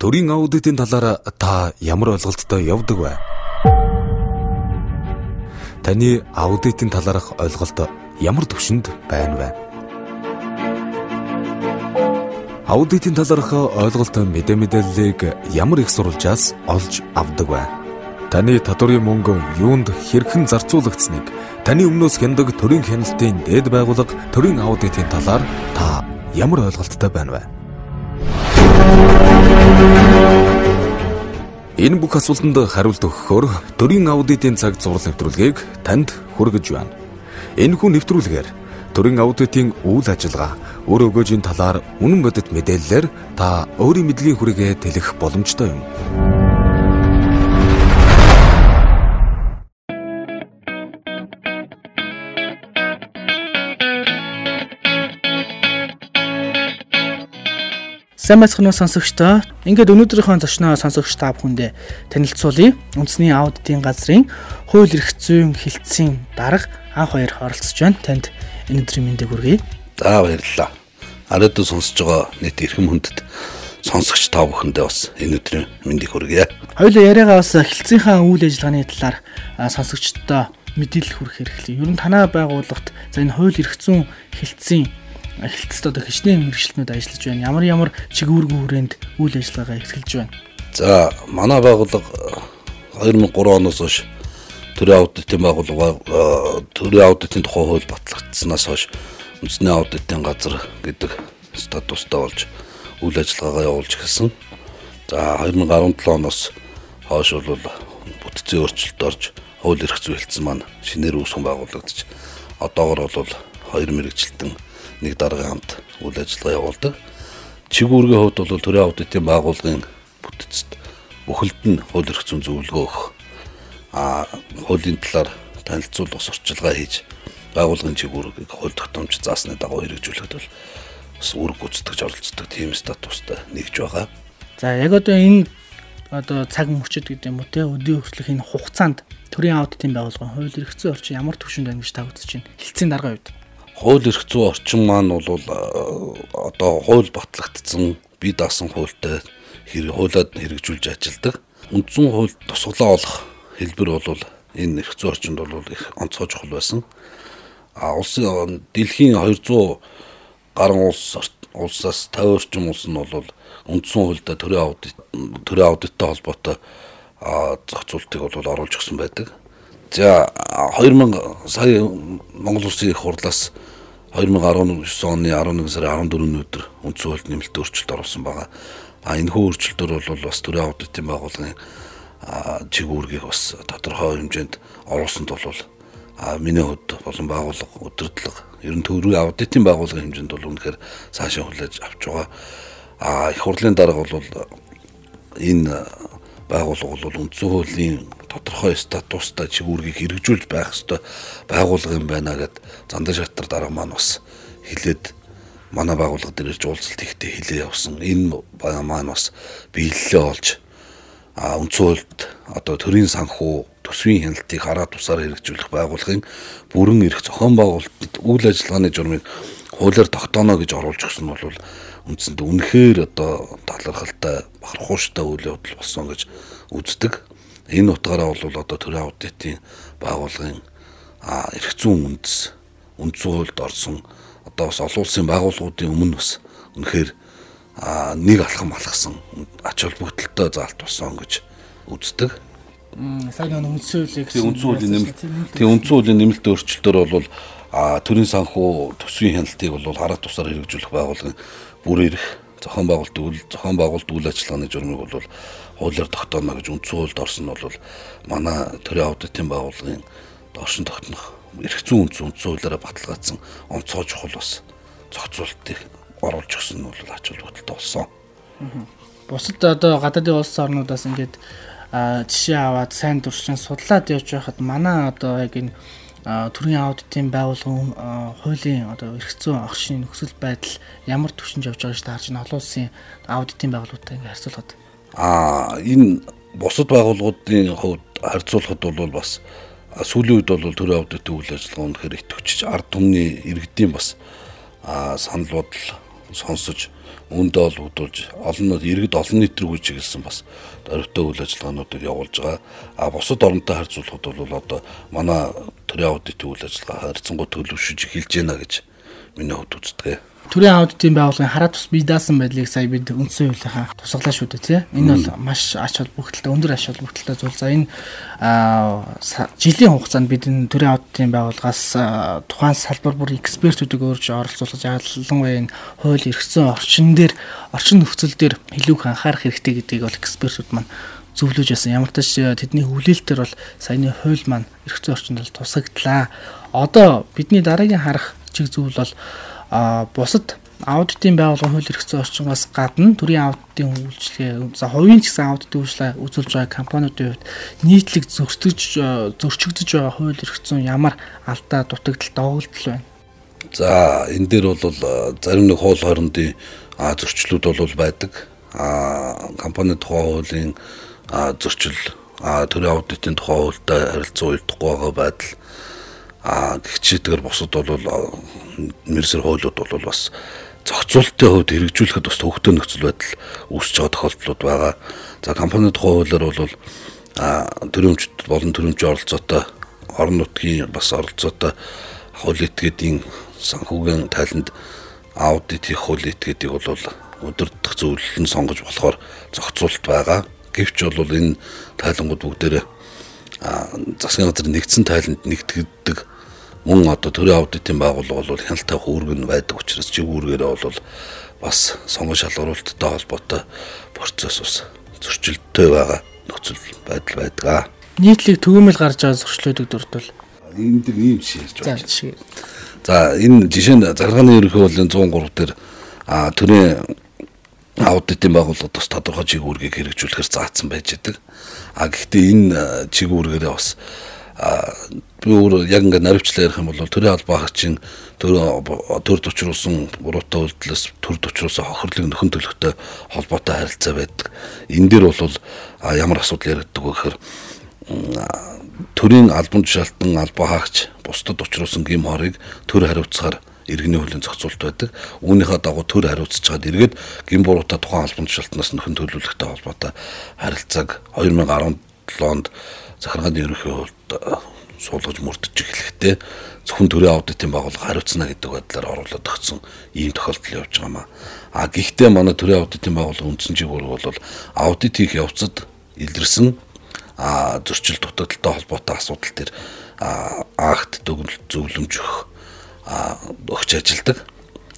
төрийн аудитын талаар та ямар ойлголттой явдаг вэ? Таны аудитын талаарх ойлголт ямар төвшөнд байна вэ? Аудитын талаарх ойлголт мэдээ мэдээллийг ямар их сурвалжаас олж авдаг вэ? Таны татварын мөнгө юунд хэрхэн зарцуулагдсныг таны өмнөөс хяндаг төрийн хяналтын дээд байгууллага төрийн аудитын талаар та ямар ойлголттой байна вэ? Энэ бүх асуултанд хариулт өгөхөөр төрийн аудитын цаг зураг нэвтрүүлгийг танд хүргэж байна. Энэхүү нэвтрүүлгээр төрийн аудитын үйл ажиллагаа, өр өгөөжийн талаар үнэн бодит мэдээллээр та өөрийн мэдлэгийн хүрээгээ тэлэх боломжтой юм. Сайн байцгаана уу сонсогчдоо. Ингээд өнөөдрийнхөө зочноо сонсогч та бүхэндээ танилцуулъя. Үндэсний аудитын газрын хууль эрх зүйн хилцээний дарга анх хоёр оролцож байна. Танд энэ өдрийн мэндийг хүргэе. За баярлалаа. Арайдуу сонсож байгаа нийт эрхэм хүндэт сонсогч та бүхэндээ бас энэ өдрийн мэндийг хүргэе. Хоёулаа яриагаа бас хилцээнхаа үйл ажиллагааны талаар сонсогчдоо мэдээлэл хүргэх хэрэглэе. Ер нь танаа байгууллагт за энэ хууль эрх зүйн хилцээний эхлэлцэд одоо хичнээн мэрэгчлэнүүд ажиллаж байна. Ямар ямар чигүүргэн хүрээнд үйл ажиллагаа эрхэлж байна. За манай байгууллага 2003 оноос хойш төрийн аудитын байгууллага төрийн аудитын тухай хууль батлагдсанаас хойш үндэсний аудитын газар гэдэг статустай болж үйл ажиллагаагаа явуулж эхэлсэн. За 2017 оноос хойш бол бүтцийн өөрчлөлт орж хууль эрх зүй хэлтсэн маань шинээр үүсгэн байгуулагдаж одоогор бол хоёр мэрэгчлэлтэн нэг дараагийн хамт үйл ажиллагаа явуулдаг. Чигүүргийн хувьд бол төрийн аудитын байгууллагын бүтцэд бүхэлд нь хууль эрх зүйн зөвлөгөө өгөх а хуулийн талаар танилцуулах сурчилгаа хийж байгууллагын чигүүргийг хууль тогтоомж заасны дагуу хэрэгжүүлэхэд бол бас үр гүйцэтгэж оролцдог тийм статустай нэгж байгаа. За яг одоо энэ одоо цаг мөчөд гэдэг юм уу те өдөө хүртэлх энэ хугацаанд төрийн аудитын байгууллагын хууль эрх зүйн орчин ямар төвшөнд байна гэж та үзэж байна. Хилцээний дарга үед хууль эрх зүйн орчин маань бол одоо хууль батлагдсан бие даасан хуультай хэрэг хуулиад хэрэгжүүлж ажилладаг. Үндсэн хууль тусгалаа олох хэлбэр бол энэ эрх зүйн орчинд бол их онцгой чухал байсан. А улсын дэлхийн 200 гаруй улс улсаас 50 орчим улс нь бол үндсэн хуультай төрийн аудит төрийн аудиттай холбоотой зохицуултыг бол оруулж өгсөн байдаг. За 2000 сая Монгол Улсын их хурлаас 2019 оны 11 сарын 14-ний өдөр үндсэн хуульд нэмэлт өөрчлөлт оруулсан байгаа. А энэ хүү өөрчлөлтөөр бол бас төрийн аудитын байгууллагын чигүүргийг бас тодорхой хэмжээнд оруулсанд бол а миний хувьд болон байгууллага өдөртлөг ер нь төрийн аудитын байгууллагын хэмжээнд бол үнэхээр цаашаа хүлээж авч байгаа. А их хурлын дарга бол энэ байгууллага бол үндсэн хуулийн тодорхой статустай чигүүргийг хэрэгжүүлж байх ёстой байгууллага юм байна гэд зандаа шатар дарга маань бас хэлээд манай байгууллага дээр ирж уулзалт ихтэй хэлээ явсан. Энэ маань бас биелэлээ олж а үндсөөлд одоо төрийн санхүү төсвийн хяналтыг хараа тусаар хэрэгжүүлэх байгууллагын бүрэн эрх зохион байгуулалт үйл ажиллагааны журмыг хуулиар тогтооно гэж оруулж өгсөн нь бол үндсэндээ үнэхээр одоо талархалтай бахархууштай үйл явдал болсон гэж үздэг. Энэ утгаараа бол одоо төрийн аудитын байгууллагын эрх зүйн үндэс үндсэн хуульд орсон одоо бас олон улсын байгууллагуудын өмнө бас үнэхээр нэг алхам алхсан ач холбогдолтой заалт болсон гэж үздэг. Сайн нэг үндсэн хуулийг үндсэн хуулийн нэмэлт тийм үндсэн хуулийн нэмэлт өөрчлөлтөөр бол төрийн санхүү төсвийн хяналтыг бол хараа тусаар хэрэгжүүлэх байгууллагын бүр эрх зохион байгуулалт үйл зохион байгуулалт үйл ажиллагааны журмыг бол хуулиар тогтооно гэж үндсэн хуульд орсон нь бол манай төрийн аудитын байгууллагын доршин тогтнох эрх зүйн үндсэн үндсэн хуулиараа баталгаажсан онцгой чухал бас зохицуултыг оруулж өгсөн нь бол ач холбогдолтой болсон. Бусад одоо гадаадын улс орнуудаас ингээд жишээ аваад сайн туршлан судлаад явж байхад манай одоо яг энэ төрийн аудитын байгууллагын хуулийн одоо эрх зүйн огшийн нөхцөл байдал ямар төвшөнд явж байгааг харж байна. Олон улсын аудитын байгууллагуудтай ингээд харьцуулахад А энэ бусад байгууллагуудын хувьд харьцуулахад бол бас сүүлийн үед бол төрийн аудитын үйл ажиллагаа үнэхээр идэвхжиж ард түмний иргэдийн бас санал бодол сонсож үүндээ ол бодулж олон нийт иргэд олон нийт рүү чиглэсэн бас зоригтой үйл ажиллагаануудыг явуулж байгаа. А бусад оронтой харьцуулахад бол одоо манай төрийн аудитын үйл ажиллагаа харьцангуй төлөвшөж эхэлж байна гэж миний хувьд үздэг төрийн аудитын байгууллагын хараа тус бие даасан байдлыг сая бид үндсэн хуулийнхаа тусгалаа шүү дээ тий. Энэ бол маш ач холбогдолтой өндөр ач холбогдолтой зүйл. За энэ жилийн хугацаанд бид энэ төрийн аудитын байгууллагаас тухайн салбар бүр экспертүүдийг өөрж оролцуулж ялангуяа энэ хууль эрхцэн орчин дээр орчин нөхцөл дээр илүү их анхаарах хэрэгтэй гэдгийг бол экспертүүд маань зөвлөж ясан. Ямар ч тач тэдний хүлээлтээр бол саяны хууль маань эрхцэн орчинд бол тусагдлаа. Одоо бидний дараагийн харах чиг зүйл бол бусад аудитын байгууллагын хууль эрх зүйн орчингоос гадна төрийн аудитын үйлчлэгээ за хувийн гэсэн аудитын үйлчлэгээ үзүүлж байгаа компаниудын хувьд нийтлэг зөрчигдөж зөрчигдөж байгаа хууль эрх зүйн ямар алдаа дутагдал доголдол байна. За энэ дээр бол зарим нэг хоол хоорондын зөрчлүүд бол байдаг. А компани тухай хуулийн зөрчил төрийн аудитын тухай хуультай харилцан уялдахгүй байгаа байдал а гихчээдгээр бусад бол мэрсэр хуулиуд бол бас зохицуултын хувьд хэрэгжүүлэхэд бас төвөгтэй нөхцөл байдал үүсэж байгаа тохиолдлууд байгаа. За компани тухай хуулиар бол төрөмжт болон төрөмжийн оролцоотой орон нутгийн бас оролцоотой хууль этгээдийн санхүүгийн тайланд аудит хийх хууль этгээдийг бол өдөрдох зөвлөл нь сонгож болохоор зохицуулт байгаа. Гэвч бол энэ тайлангууд бүгдээрээ засгийн газрын нэгдсэн тайланд нэгтгэдэг мөн одоо төрийн аудитын байгууллага бол хяналттай үүрэг нь байдаг учраас чиг үүргээрээ бол бас сонгон шалгаруулалттай холбоотой процесс ус зөрчилдтэй байгаа нөхцөл байдал байдаг. Нийтлэг төгөөмөл гарч байгаа зөрчлөөдөг дурдвал энэ дэр ийм жишээ ярьж байна. За энэ жишээ нь заргааны ерөнхий хуулийн 103 дээр төрийн аудитын байгууллага тус тодорхой чиг үүргийг хэрэгжүүлэхээр заасан байж байгаа. А гэхдээ энэ чиг үүргээрээ бас би өөр яг ингээд наривчлаа ярих юм бол төрийн албаа хаагчийн төр төр төвчруулсан буруутай үйлдэлээс төр төвчруулсан хохирлыг нөхөн төлөхтэй холбоотой харилцаа байдаг. Энэ дээр бол ямар асуудал яригддаг вэ гэхээр төрийн албан тушаалтан албаа хаагч бусдад учруулсан гим хорыг төр хариуцахаар иргэний хуулийн зохицуулт байдаг. Үүнийхээ дагуу төр хариуцж чад эргээд гин буруутай тухайн албан тушаалтнаас нөхөн төлөвлөлттэй холбоотой харилцааг 2017 онд захиргааны ерөнхий хувьд суулгаж мөрдөж эхлэхдээ зөвхөн төрийн аудитын байгууллага хариуцна гэдэг байдлаар оруулаад өгсөн ийм тохиолдол явж байгаа маа. А гэхдээ манай төрийн аудитын байгууллага үндсэн чигээр бол аудит хийх явцад илэрсэн а зөрчил дутагдaltaй холбоотой асуудал төр акт зөвлөмж өгөх өгч ажилдаг.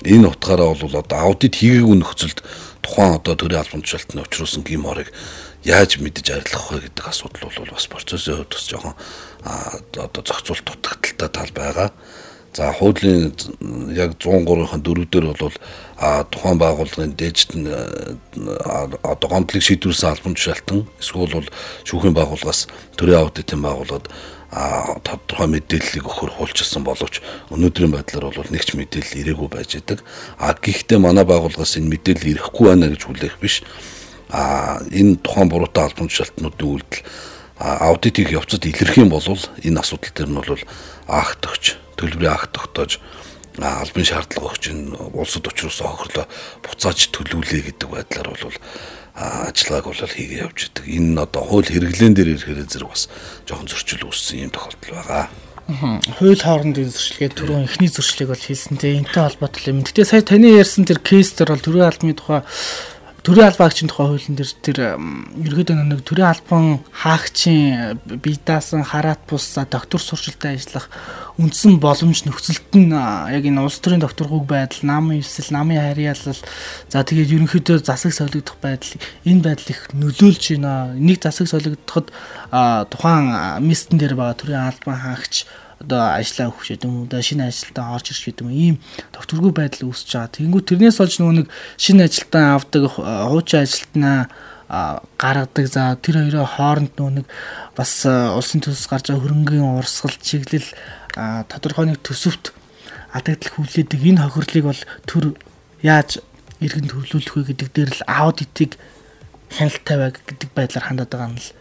Энэ утгаараа бол одоо аудит хийгээгүй нөхцөлд тухайн одоо төрийн албан тушаалтны учруулсан гим хорыг яаж мэдэж арилгах вэ гэдэг асуудал бол бас процессын хувьд бас жоохон одоо зохицуулт дутагдaltaй тал байгаа. За хуулийн яг 103-ын 4 дээр бол тухайн байгууллагын дээжд нь одоо гомдлыг шийдвэрсэн албан тушаалтан эсвэл бол шүүхийн байгууллагаас төрийн аудитын байгууллагад тодорхой мэдээллийг өгөхөр хулчилсан боловч өнөөдрийн байдлаар бол нэг ч мэдээлэл ирээгүй байж байдаг. А гэхдээ манай байгууллагаас энэ мэдээлэл ирэхгүй байна гэж хүлээх биш а энэ тухайн буруутай албан тушаалтнуудын үйлдэл аудит хийх явцад илэрх юм бол энэ асуудал төр нь бол акт өгч төлбөрийн акт тогтоож албан шаардлага өгч энэ улсад учруулсан хохирлоо буцааж төлөвлөе гэдэг байдлаар бол ажиллагааг бол хийгээ явж идэг. Энэ одоо хууль хэрэглэн дээр ирэхээр зэрэг бас жоохон зөрчил үүссэн юм тохиолдол байгаа. Хууль хоорондын зөрчилгээ түрүүн эхний зөрчлийг бол хийсэн. Тэгээ энэтэй холбоотой юм. Гэтэ сая таны ярьсан тэр кейс төр бол төрийн албаны тухай төрийн албан хаагчийн тухай хуулийн дээр тэр ерөөдөө нэг төрийн албан хаагчийн бие даасан хараат бус доктор сурчлалтай ажиллах үндсэн боломж нөхцөлт нь яг энэ улс төрийн докторгүйг байдал, намын эвсэл, намын харьяалал за тэгээд ерөнхийдөө засаг солигдох байдал энэ байдал их нөлөөлж байна. Нэг засаг солигдоход тухайн местэн дээр байгаа төрийн албан хаагч одоо ажиллаа өгч гэдэг юм уу шинэ ажилтаа орж ирж гэдэг юм ийм докторгүй байдал үүсэж байгаа. Тэнгүү тэрнээс олж нөгөө нэг шинэ ажилтаа авдаг хуучин ажилтнаа гаргадаг за тэр хоёроо хооронд нөгөө нэг бас улсын төсөс гарч байгаа хөрөнгөний урсгал чиглэл тодорхой нэг төсөвт алдагдал хүлээдэг энэ хохирлыг бол төр яаж иргэн төлөвлөх вэ гэдэг дээр л аудитыг хяналттай байг гэдэг байдлаар хандаад байгаа нь л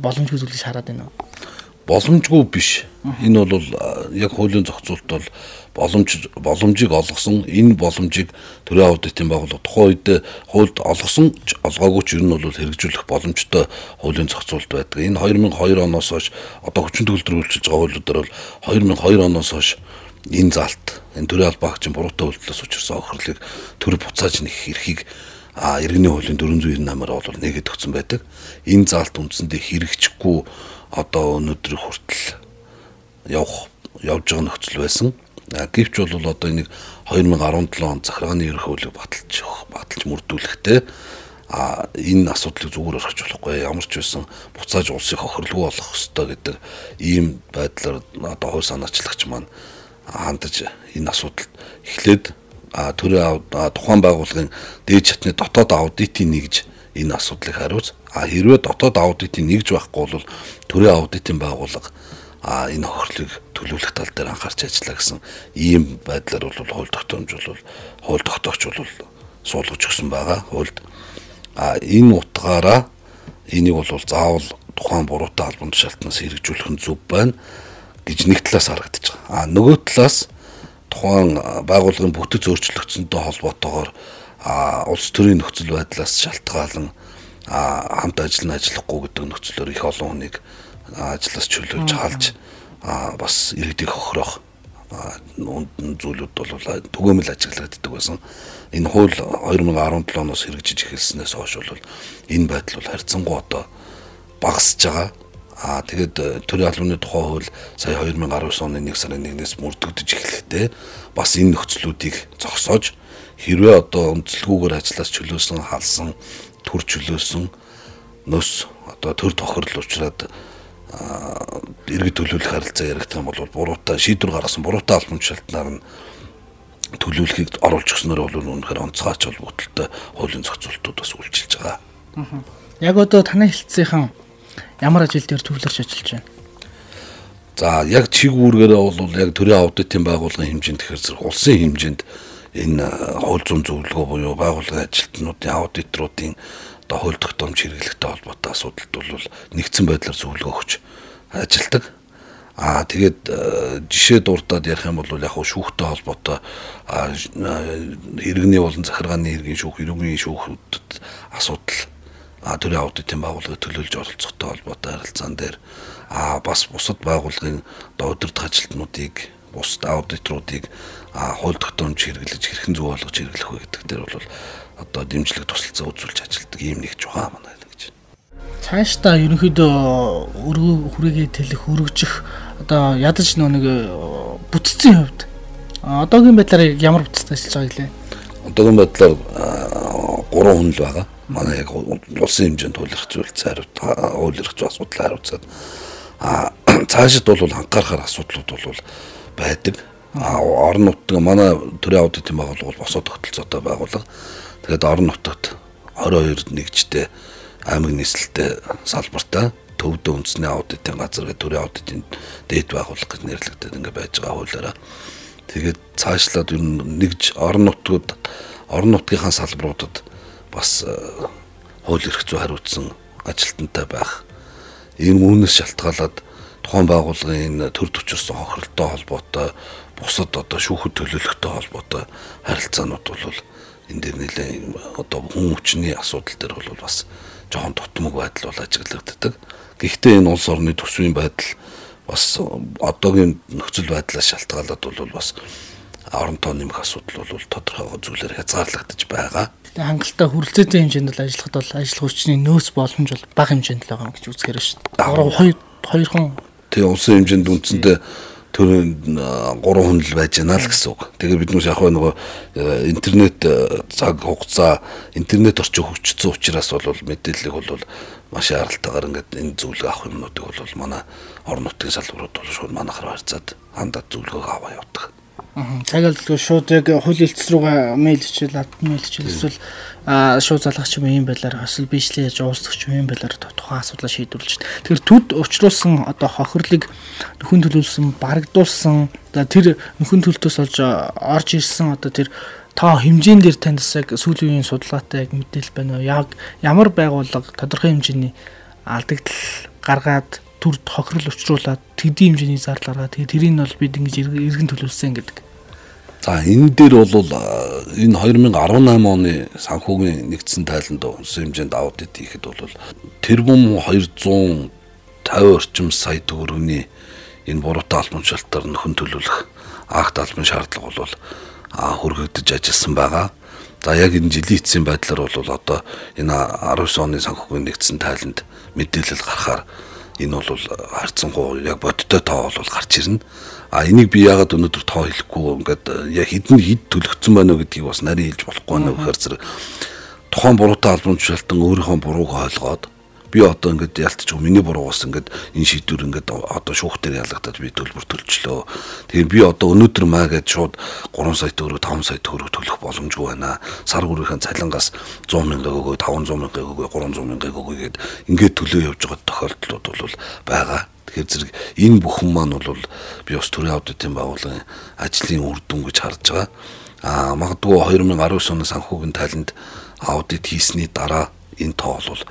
боломжгүй зүйлийг хараад байна. Боломжгүй биш. Энэ бол яг хуулийн зохицуулт бол боломж боломжийг олгосон энэ боломжийг төрийн аудитын байгууллага тухайн үед хуульд олгосон олгоогүй ч ер нь бол хэрэгжүүлэх боломжтой хуулийн зохицуулт байдаг. Энэ 2002 оноос хойш одоо хүчин төгөлдөр үйлчилж байгаа хуулиудаар бол 2002 оноос хойш энэ залт энэ төрийн албаагчийн буруутай үйлдэлээс учирсан охирлыг төр буцааж нэх эрхийг а иргэний хуулийн 498-аар бол нэгэд өгсөн байдаг. Энэ заалт үндсэндээ хэрэгжихгүй одоо өнөөдөр хүртэл явах явж байгаа нөхцөл байсан. Гэвч бол одоо энийг 2017 он захиргааны ерөнхий хуулийг баталж баталж мөрдүүлэхтэй а энэ асуудлыг зүгээр орхиж болохгүй ямар ч байсан буцааж улсыг хохирлгүй болох ёстой гэдэг ийм байдлаар одоо хууль санаачлагч маань хандаж энэ асуудалд эхлээд төрийн тухайн байгууллагын дээд чатны дотоод аудитын нэгж энэ асуудлыг хариуц а хэрвээ дотоод аудитын нэгж байхгүй бол төрийн аудитын байгууллага а энэ хохирлыг төлөвлөх тал дээр анхаарч ажиллаа гэсэн ийм байдлаар бол хууль тогтоомж бол хууль тогтоогч бол суулгаж өгсөн байгаа хуульд а энэ утгаараа энийг бол заавал тухайн буруутай албан тушаалтнаас хэрэгжүүлэх нь зөв байна гэж нэг талаас харагдаж байгаа. А нөгөө талаас тухайн байгууллагын бүтэц өөрчлөгдсөнтэй холбоотойгоор улс төрийн нөхцөл байдлаас шалтгаалan хамт ажил нь ажиллахгүй гэдэг нөхцлөөр их олон хүнийг ажлаас чөлөөж халж бас иргэдийг хохирох зүйлүүд бол түгээмэл ажиглагддаг байсан. Энэ хууль 2017 оноос хэрэгжиж эхэлснээс хойш бол энэ байдал бол харьцангуй одоо багасж байгаа. Аа тэгээд төрийн албаны тухай хууль сая 2019 оны 1 сарын 1-ээс мөрдөгдөж эхлэхдээ бас энэ нөхцлүүдийг зогсоож хэрвээ одоо өнцлгүүгээр ажиллаж чөлөөсөн халсан төр чөлөөсөн нөс одоо төр тохирол учраас иргэд төлөвлөх харилцаа яригдах юм бол буруутай шийдвэр гаргасан буруутай албан тушаалтнаар нь төлөвлөхийг оруулж өгснөөр бол үнэхээр онцгойч холбогдолтой хуулийн зохицуултууд бас үйлчилж байгаа. Яг одоо танай хэлцийнхэн ямар ажил дээр төвлөрч ажиллаж байна? За яг чиг үүргээрээ бол яг төрийн аудитын байгууллагын хэмжээнд тэгэхээр зэрэг улсын хэмжээнд энэ хууль зүйн зөвлөгөө буюу байгууллагын ажилтнуудын аудиторуудын одоо хууль тогтоомж хэрэглэхтэй холбоотой асуудалд бол нэгдсэн байдлаар зөвлөгөө өгч ажилдаг. Аа тэгээд жишээ дурдаад ярих юм бол яг шүүхтэй холбоотой иргэний болон захиргааны иргэн шүүх, иргэний шүүхүүдэд асуудал а төрийн аудитын байгууллагыг төлөөлж оролцохтой холбоотой харилцаан дээр а бас бусад байгууллагын одоо удирдах ажилтнуудыг бусад аудиторуудыг хууль тогтоомж хэрэглэж хэрхэн зөв болгож хэрэглэх вэ гэдэг дээр бол одоо дэмжлэг тусалцаа үзүүлж ажилладаг ийм нэг жугаа манай гэж. Цаашдаа ерөнхийдөө өргөө хүрээгээ тэлэх өргөжих одоо ядаж нэг э, бүтцийн хувьд одоогийн байдлаар ямар бүтцтэй ажиллаж байгаа гэлээ. Одоогийн байдлаар гурван хүн л байгаа. Манай яг улсын хэмжээнд хуулирах зүйл цайрууд хуулирах асуудал хариуцаад а цаашид бол анхаарахаар асуудлууд бол байдаг. Орон нутаг манай төрийн аудитын байгууллага бол босоо тогтолцоотой байгууллага. Тэгээд орон нутагт 22 нэгжтэй аймаг нийслэлтэй салбартай төвдөө үндэсний аудитын газар гэдэг төрийн аудитын дээд байгууллага гэж нэрлэгдээд ингээ байж байгаа хуулиараа. Тэгээд цаашлаад ер нь нэгж орон нутгууд орон нутгийнхаа салбаруудад бас э, хууль эрх зүй хариуцсан ажилтнтай байх. Энэ үүнээс шалтгаалаад тухайн байгууллагын төр төчөрсөн хохиролттой холбоотой бусад одоо шүүхэд төлөөлөхтэй холбоотой харилцаанууд бол энэ дээр нэлээд одоо хүн хүчний асуудал дээр бол бас жоохон тутмаг байдал бол ажиглагддаг. Гэхдээ энэ улс орны төсвийн байдал бас одоогийн нөхцөл байдлаас шалтгаалаад бол бас оронтой нэмэх асуудал бол тодорхой зүйлээр хязгаарлагдаж байгаа. Тэгээ хангалттай хүрэлцээтэй хэмжээнд бол ажиллахад бол ажил хүчний нөөц боломж бол бага хэмжээнд л байгаа гэж үзэхээр шүү дээ. 2 2хон тий улсын хэмжээнд үндсэндээ тэр 3 хүнл байж байна л гэсэн үг. Тэгэхээр бид нүс яг нөгөө э, интернет э, цаг хугацаа интернет орчин хөгжсөн учраас бол мэдээллийг бол маш аралтайгаар ингээд энэ зүйлийг авах юмнуудыг бол манай орон нутгийн салбарууд бол шууд манахаар харьцаад хандаад зөвлөгөө аваа явуудаг явдаг. Цагаалдгүй шууд яг хууль элцс рүүгээ мэйл хичээл, ад мэйл хичээл эсвэл шууд залгах юм ийм байлаар эсвэл бичлээ яаж уусгах юм байлаар тухайн асуудлаа шийдвэрлэж. Тэгэхээр төд учруулсан одоо хохирлыг нөхөн төлөвлөсөн, барагдуулсан тэр нөхөн төлтөөс олж орж ирсэн одоо тэр тоо хэмжээнд дээр танд яг сүүлийн үеийн судалгаатай яг мэдээлэл байна уу? Яг ямар байгууллага тодорхой хэмжээний алдагдал гаргаад төр тохирол учруулад тэдийн хэмжээний зардал гаргаад тэгээ тэрийг нь бол бид ингэж иргэн төлөвлөсөн гэдэг. За энэ дээр бол энэ 2018 оны санхүүгийн нэгдсэн тайланд унсан хэмжээнд аудит хийхэд бол тэрбум 250 орчим сая төгрөгийн энэ буруутай албан тушаалтаар нөхөн төлөвлөх акт албан шаардлага бол хөргөгдөж ажилласан байгаа. За яг энэ жилийн эцсийн байдлаар бол одоо энэ 19 оны санхүүгийн нэгдсэн тайланд мэдээлэл гарахаар энэ бол харьцангуй яг бодиттой тоо бол гарч ирнэ. А энийг би яагаад өнөөдөр тоо хэлэхгүй ингээд яг хідэн хід төлөгдсөн байна уу гэдгийг бас нарийн хэлж болохгүй байна гэхээр зэрэг тухайн буруутай албан тушаалтан өөрийнхөө бурууг ойлгоод би одоо ингээд ялтчих миний буруугаас ингээд энэ шийдвэр ингээд одоо шүүхтэр ялгадаад би төлбөр төлчлөө. Тэгээ би одоо өнөөдөр маа гэж шууд 3 сая төгрөг 5 сая төгрөг төлөх боломжгүй байна. Сар бүрийн цалингаас 100 мянга өгөө 500 мянга өгөө 300 мянга өгөө гэгээд ингээд төлөө явж байгаа тохиолдлууд бол байгаа. Тэгэхээр зэрэг энэ бүхэн маань бол би бас төрийн аудитын байгууллагын ажлын үр дүн гэж харж байгаа. Аа магадгүй 2019 оны санхүүгийн тайланд аудит хийсний дараа энэ тоо бол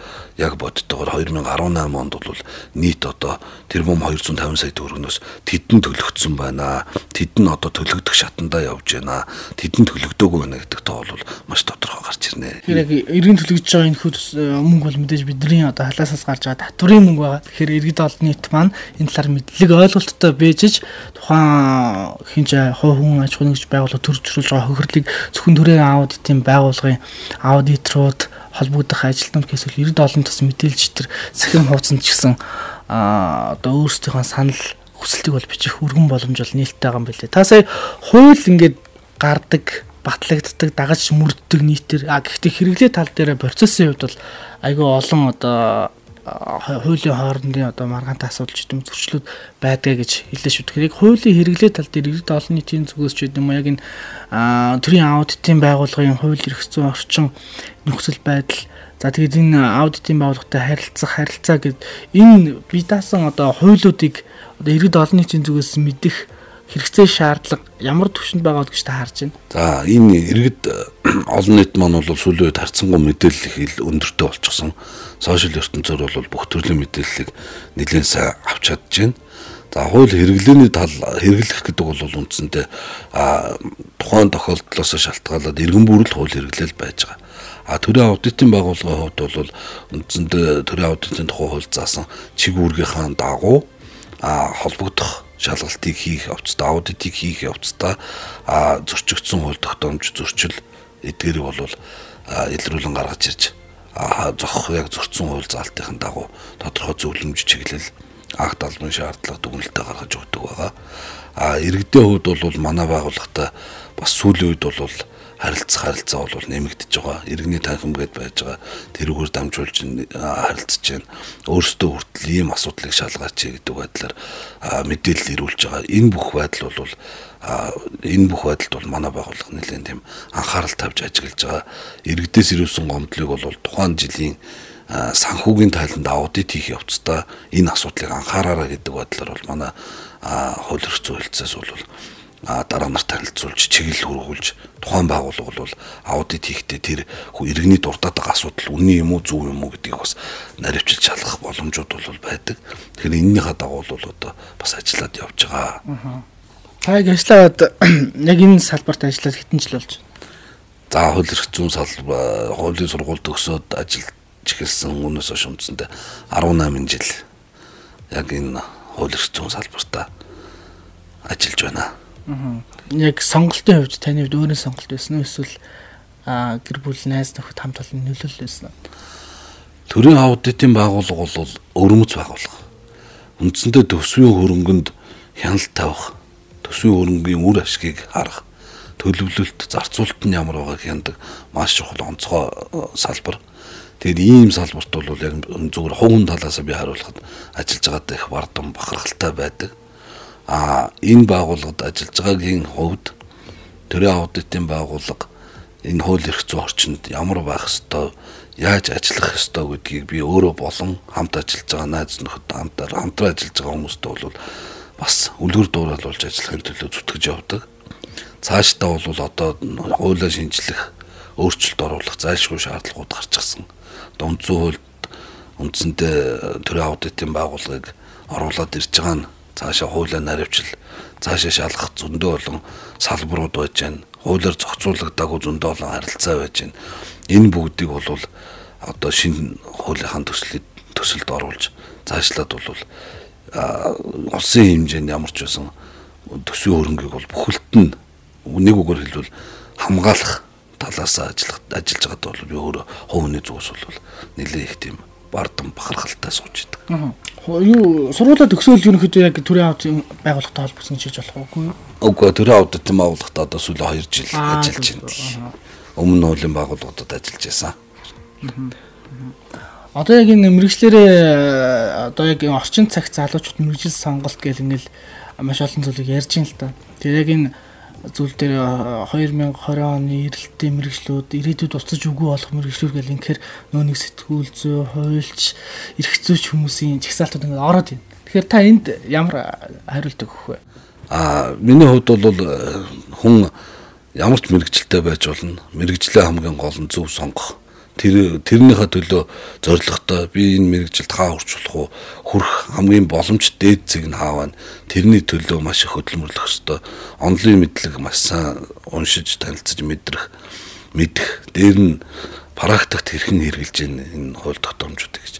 яг боддогоор 2018 онд бол нийт одоо тэр бум 250 сая төгрөгнөөс тэдэн төлөгдсөн байна. Тэд нь одоо төлөгдөх шатандаа явж байна. Тэдэн төлөгдөөгүй байна гэдэг тоо бол маш тодорхой гарч ирнэ. Тэгэхээр яг иргэн төлөгдөж байгаа энэ хөл э, мөнгө бол мэдээж бидний одоо халаасаас гарч байгаа татврын мөнгө байгаа. Тэгэхээр иргэд олон нийт маань энэ талаар мэдлэг ойлголттой бэжж тухайн хинч хуу хүн аж ахуйн гэж байгууллага төржүүлж байгаа хохирлыг зөвхөн төрийн аудитын байгууллагын аудиторууд холбогдох ажилтнууд эсвэл 97 бас мэдээлж тэр сахим хуудсанд ч гэсэн одоо өөрсдийнхөө санал хүсэлтийг бол бичих өргөн боломж бол нээлттэй байгаа юм билээ. Та сая хууль ингээд гардаг батлагддаг дагаж мөрддөг нийтэр а гэхдээ хэрэглээ тал дээр процессын хувьд бол айгүй олон одоо хуулийн хоорондын одоо маргаантай асуудал ч юм зөрчлүүд байдгаа гэж хэлээ шүү. Тэгэхээр яг хуулийн хэрэглээ тал дээр иргэд олон нийтийн зүгээс ч юм уу яг энэ төрийн аудитын байгууллагын хууль эрх зүйн орчин нөхцөл байдал за тэгээд энэ аудитын байгууллагатай харилцах харилцаа гэд энэ бие даасан одоо хуулиудыг одоо иргэд олон нийтийн зүгээс мэдэх хэрэгцээ шаардлага ямар төвшөнд байгаа гэж та харж байна. За энэ иргэд олон нийт маань бол сүүлийн үед харцсангуй мэдээлэл их ил өндөртэй болчихсон. Сошиал ертөнцөөр бол бүх төрлийн мэдээллийг нэлээд сайн авч чадж байна. За хууль хэрэглээний тал хэрэглэх гэдэг бол үндсэндээ тухайн тохиолдлоос шалтгаалаад иргэн бүрэл хууль хэрэглэл байж байгаа. А төрийн аудитын байгууллагын хувьд бол үндсэндээ төрийн аудитын тухай хууль заасан чиг үүргийнхаа дагуу а холбогдох шалгалтыг хийх явцдаа аудитыг хийх явцдаа а зөрчигдсөн хууль тогтоомж зөрчил эдгээрийг бол илрүүлэн гаргаж ирж зохих яг зөрчсөн хууль заалтын дагуу тодорхой зөвлөмж чиглэл акт албан шаардлага дүгнэлтээ гаргаж өгдөг байгаа. А иргэдийн хувьд бол манай байгууллагатай бас сүүлийн үед бол харилцах харилцаа бол нэмэгдэж байгаа. Иргэний танхим гээд байж байгаа. Тэрүүгээр дамжуулж харилцаж байна. Өөрөөсөө хүртэл ийм асуудлыг шалгаач гэдэг байдлаар мэдээлэл ирүүлж байгаа. Энэ бүх байдал бол энэ бүх байдалд бол манай байгууллага нэлээд тийм анхаарал тавьж ажиглаж байгаа. Иргэдээс ирүүлсэн гомдлыг бол тухайн жилийн санхүүгийн тайланд аудит хийх явцдаа энэ асуудлыг анхаараарай гэдэг байдлаар бол манай хууль эрх зүйн хэлцээс бол дараа нарт танилцуулж чиглэл хөргүүлж тухайн байгууллага бол аудит хийхдээ тэр иргэний дурдаад байгаа асуудал үнэн юм уу зөв юм уу гэдгийг бас наривчилж шалгах боломжууд бол байдаг. Тэгэхээр энэнийхээ дагуу бол одоо бас ажиллаад явж байгаа. Та яг ажиллаад яг энэ салбарт ажиллаад хэдэн жил болж байна? За хууль эрх зүйн салбар хуулийн сургуульд төгсөөд ажиллаж эхэлсэн өмнөөс хойш үндсэндээ 18 жил яг энэ хууль эрх зүйн салбартаа ажиллаж байна. Яг сонголтын хувьд таны хувьд өөрөө сонголт байсан уу эсвэл гэр бүл найз нөхөд хамт олон нөлөөлөл байсан уу? Төрийн аудитын байгууллага бол өрөмөц байгууллага. Үндсэндээ төсвийн хөрөнгөнд хяналт тавих, төсвийн хөрөнгийн үр ашгийг харах, төлөвлөлт, зарцуулалт нь ямар байгааг хяндаг маш чухал онцгой салбар. Тэгээд ийм салбарт бол яг зүгээр хувийн талаас би хариулахад ажиллаж байгаадаа их бардам бахархалтай байдаг а энэ байгууллагад ажиллаж байгаагийн хувьд төрийн аудитын байгууллага энэ хууль эрх зүйн орчинд ямар байх ёстой яаж ажиллах ёстой гэдгийг би өөрөө болон хамт ажиллаж байгаа найз нөхөд хамтаар хамтран ажиллаж байгаа хүмүүстэй бол бас үлгэр дуураалуулж ажиллахын төлөө зүтгэж явдаг. Цаашдаа бол одоо хуулиа шинжлэх, өөрчлөлт оруулах зайлшгүй шаардлагууд гарч ирсэн. Одоо үндсэн хуульд үндсэндээ төрийн аудитын байгууллагыг оруулаад ирж байгаа нь цаашаа хуулиа наривчл цаашаа шалгах зөндөө болон салбарууд байж байна. Хуулиар зохицуулагдаагүй зөндөө олон харилцаа байж байна. Энэ бүгдийг бол одоо шинэ хуулийнхаа төслөд төсөлд оруулж цаашлаад бол улсын хэмжээнд ямар ч байсан төсвийн хөрөнгийг бол бүхэлд нь нэг үгээр хэлбэл хамгаалах талаас ажиллах ажиллаж байгаад бол би өөрөө хувийн зүгээс бол нэлээ их тийм бардам бахархалтай сууж идэг. Юу сургуулаа төгсөөл ерөнхийдөө яг төрийн аудит байгууллагатай холбогдсон гэж хэлж болох уу? Үгүй төрийн аудит байгууллагатай одоо сүүлийн 2 жил ажиллаж байна. Өмнө нь хуулийн байгууллагуудад ажиллаж байсан. Одоо яг энэ мэрэгчлэрээ одоо яг орчин цагт залуучууд мэрэгжил сонголт гэл ингээл маш олон зүйлийг ярьж байна л да. Тэр яг энэ зүйл дээр 2020 оны эрэлттэй мэрэгчлүүд ирээдүйд уцаж үгүй болох мэрэгчлүүд гэл инхээр нөө нэг сэтгүүл зүй, хуульч, эрх зүйч хүмүүсийн чагсаалтууд ингээд ороод байна. Тэгэхээр та энд ямар хариулт өгөх вэ? Аа миний хувьд бол хүн ямар ч мэрэгчлээ байж болно. Мэрэгчлээ хамгийн гол нь зөв сонгох тэр тэрнийхээ төлөө зоригтой. Би энэ мэрэгжилд хаа хүрч болох уу? Хүрх хамгийн боломж дээд зэг нь хааваа тэрний төлөө маш их хөдөлмөрлөх ёстой. Онлын мэдлэг маш сайн уншиж танилцж мэдрэх мэдэх. Дээр нь практикт хэрхэн хэрэгжилж энэ хууль тогтоомжууд гэж.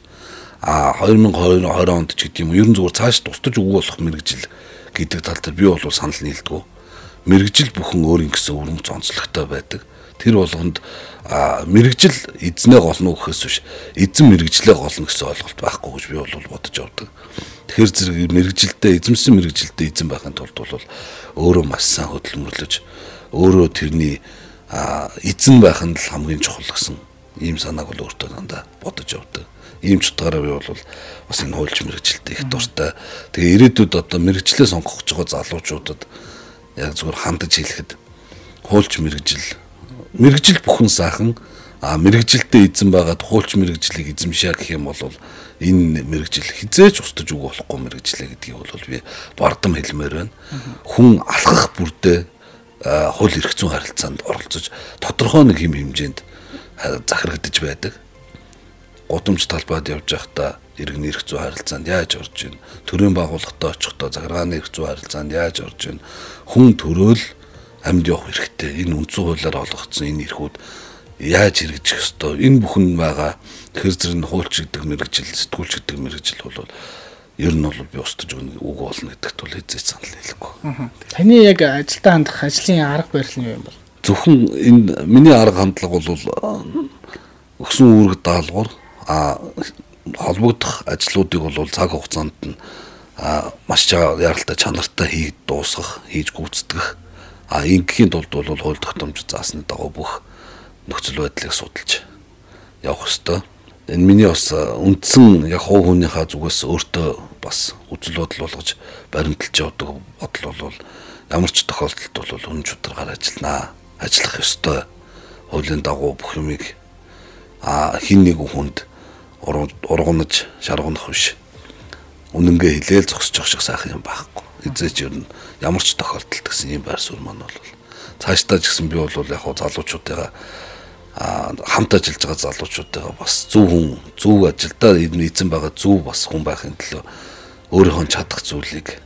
А 2020 онд ч гэдэм юм ерөн зүгээр цааш тусдаж өгөх болох мэрэгжил гэдэг тал дээр би бол санал нийлдэг мэрэгжил бүхэн өөр юм гэсэн өрөмц онцлогтой байдаг тэр болгонд мэрэгжил эзнээ голно гэхээс биш эзэн мэрэгжлээ голно гэсэн ойлголт байхгүй гэж би бол бодож явдаг. Тэгэхээр зэрэг мэрэгжилдээ эзэмсэн мэрэгжилдээ эзэн байхын тулд бол өөрөө маш сайн хөдөлмөрлөж өөрөө тэрний эзэн байх нь л хамгийн чухал гэсэн ийм санааг бол өөртөө дандаа бодож явдаг. Ийм ч утгаараа би бол бас энэ хуульч мэрэгжилтэй их дуртай. Тэгээ ирээдүйд одоо мэрэгчлээ сонгох гэж байгаа залуучуудад яг зүгээр хандаж хэлэхэд хуульч мэрэгжил мэрэгжил бүхэн саахан а мэрэгжилдээ эзэн байгаад хуулч мэрэгжлийг эзэмшээ гэх юм бол энэ мэрэгжил хизээч устж үгүй болохгүй мэрэгжлээ гэдгийг бол би бардам хэлмээр байна. Хүн алхах бүрдээ хууль эрх зүйн харилцаанд оролцож тодорхой нэг хэм хэмжээнд захирагдж байдаг. Гудамж талбайд явж байхдаа иргэн эрх зүйн харилцаанд яаж орж ийн төрийн байгууллагатай очихдоо захиргааны эрх зүйн харилцаанд яаж орж ийн хүн төрөөл амьд явах хэрэгтэй. Энэ үндсэн хуулиар олгогдсон энэ эрхүүд яаж хэрэгжих ёстой. Энэ бүхэн байгаа тэр зэрэг хуульч гэдэг мэрэгжил, сэтгүүлч гэдэг мэрэгжил бол ер нь бол би устж өгнө үг болно гэдэгт бол хэзээ санал нийлэхгүй. Таны яг ажилдаа хандах ажлын арга барил нь юу юм бол? Зөвхөн энэ миний арга хандлага бол өгсөн үүрэг даалгавар а холбогдох ажлуудыг бол цаг хугацаанд нь маш яралтай чанартай хийж дуусгах, хийж гүйцэтгэх А ингийн тулд бол хууль тогтоомж заасны дагуу бүх нөхцөл байдлыг судалж явах ёстой. Энэ миний бас үндсэн яг хуу хүнийхээ зүгээс өөртөө бас үзэл бодол болгож баримталж явдаг бодол бол ямар ч тохиолдолд бол хүн чударгаар ажилланаа. Ажиллах ёстой. Хуулийн дагуу бүх юмыг а хин нэг хүнд ургунаж шаргунах биш. Үнэнгээ хилээл зогсож явах шиг сайхан юм байхгүй. Эзэж ер нь ямар ч тохиолдолд гэсэн ийм байр суурь маань бол цаашдаа ч гэсэн би бол яг хуу залуучуудыгаа хамт ажиллаж байгаа залуучуудыгаа бас зөв хүн зөв ажилдаа эзэн байгаа зөв бас хүн байхын төлөө өөрийнхөө чадах зүйлийг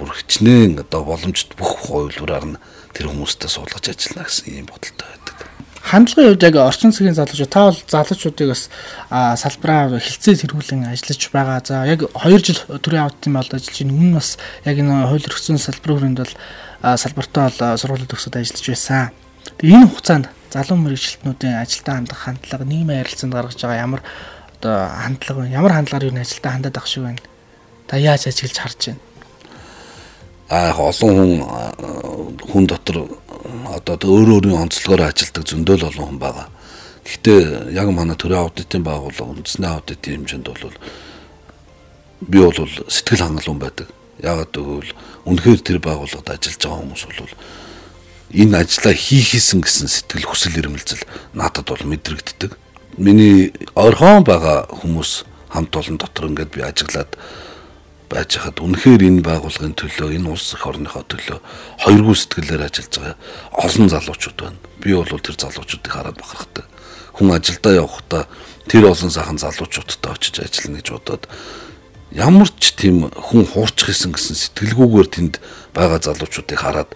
бүр хичнээн одоо боломжит бүх хувилбараар нь тэр хүмүүстэй суулгаж ажиллана гэсэн ийм бодолтой байдаг хандлагын хувьд яг орчин цагийн залуучууд та бол залуучуудыг бас салбараа хилцээ тэргүүлэн ажиллаж байгаа. За яг 2 жил төрийн аудитын болд ажиллаж байна. Өмнө бас яг энэ хууль өргөсөн салбарын хүрээнд бол салбартаа бол сургуулиуд төгсөд ажиллаж байсан. Тэгээ энэ хугацаанд залуу мэрэгчлэтнүүдийн ажилдаа хандах хандлага, нийгмийн харилцаанд гаргаж байгаа ямар одоо хандлага, ямар хандлагаар юу ажилдаа хандаад ах шиг байна. Та яаж ажиглаж харж байна? Аа олон хүн хүн дотор одоо өөр өөрийн онцлогоор ажилладаг зөндөл олон хүн байгаа. Гэхдээ яг манай төрийн аудитын байгууллага үндэсний аудитын хэмжээнд бол би бол сэтгэл хангалуун байдаг. Яагаад гэвэл үнэхээр тэр байгууллагад ажиллаж байгаа хүмүүс бол энэ ажлаа хийхээсэн гэсэн сэтгэл хүсэл эрмэлзэл надад бол мэдрэгддэг. Миний орхон байгаа хүмүүс хамт олон дотор ингээд би ажиглаад байж хаад үнэхээр энэ байгууллагын төлөө энэ улс эх орныхоо төлөө хоёргүй сэтгэлээр ажиллаж байгаа олон залуучууд байна. Би бол тэр залуучуудыг хараад бахархдаг. Хүн ажилдаа явахдаа тэр олон сайхан залуучуудтай очиж ажиллана гэж бодоод ямар ч тийм хүн хуурчих исэн гэсэн сэтгэлгүйгээр тэнд байгаа залуучуудыг хараад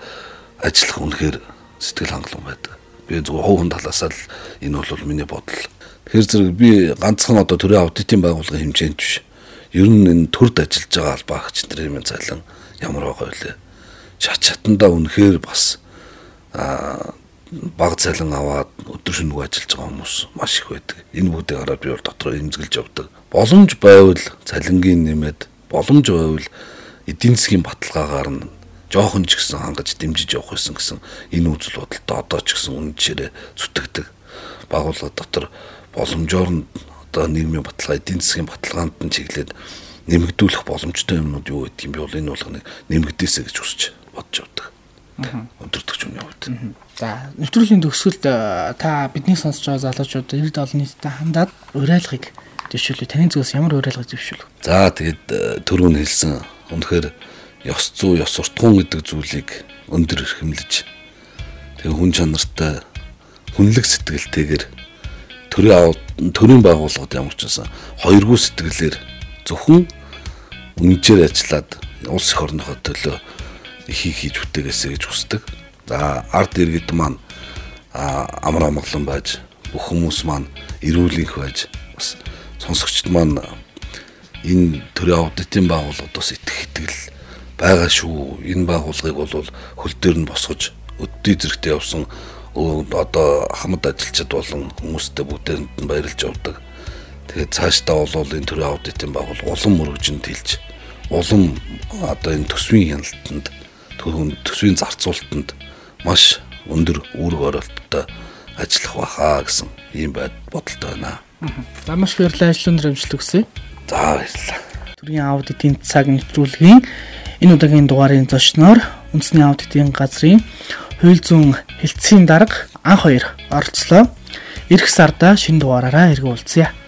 ажиллах үнэхээр сэтгэл хангалуун байдаг. Би зөвхөн хувийн талаас л энэ бол миний бодол. Тэгэхээр зэрэг би ганцхан одоо төрийн аудитын байгууллагын хэмжээнд биш. Ер нь энэ төрд ажиллаж байгаа албаа агч нарын цалин ямар байгаа вэ? Шат чатандаа үнэхээр бас аа баг цалин аваад өдөр шөнөгүй ажиллаж байгаа хүмүүс маш их байдаг. Энэ бүгдийг хараад би бол дотроо эмзэглэж явдаг. Боломж байвал цалингийн нэмээд боломж байвал эдийн засгийн баталгаагаар нь жоохон ч гэсэн хангаж дэмжиж явах байсан гэсэн энэ үзэл бодолтой одоо ч гэсэн үн жишээрээ зүтгэдэг. Байгууллага дотор боломжоор нь одоо нийгмийн баталгаа эдийн засгийн баталгаанд нь чиглээд нэмэгдүүлэх боломжтой юмнууд юу гэдэг юм бол энэ болгоныг нэмэгдээсэ гэж хүсэж бодож явдаг. Өдөртөгч үний хувьд. За, нэвтрүүлгийн төгсгөлд та бидний сонсож байгаа залуучууд иргэд олон нийтэд хандаад уриалгыг дэвшүүлээ. Таны зүгээс ямар уриалга дэвшүүлв? За, тэгээд түрүүн хэлсэн үнэхээр ёс зүй, ёс суртахуун гэдэг зүйлийг өндөр эрхэмлэж тэгээ хүн чанартай хүнлэг сэтгэлтэйгээр төрийн төрийн байгууллагад ямар ч байсан хоёргүй сэтгэлээр зөвхөн үнжээр ажиллаад улс их орныхоо төлөө ихийг хийж бүтээгээсэй гэж хүсдэг. За ард иргэд маань амар амгалан байж бүх хүмүүс маань эрүүл их байж бас сонсогчд маань энэ төрийн аудитын байгууллагад бас итгэх итгэл байгаа шүү. Энэ байгууллагыг бол хөл дээр нь босгож өддөө зэрэгтэй явсан одоо хамт ажилчид болон хүмүүстэй бүгдээнд нь баярлж явдаг. Тэгээд цаашдаа бол энэ төрлийн аудитын байгууллага улам мөрөгжинд хэлж улам одоо энэ төсвийн хяналтанд төсвийн зарцуулалтанд маш өндөр үүрэг оролттой ажиллах баха гэсэн ийм бодолтой байна. За маш баярлалаа ажлын амжилт хүсье. За баярлалаа. Төрийн аудитын цаг нэвтрүүлгийн Энэ удаагийн дугаарын зочноор үндэсний аудитын газрын хууль зүйн хэлтсийн дарга анх хоёр оролцлоо. Ирэх сарда шинэ дугаараараа эргүүлцгээе.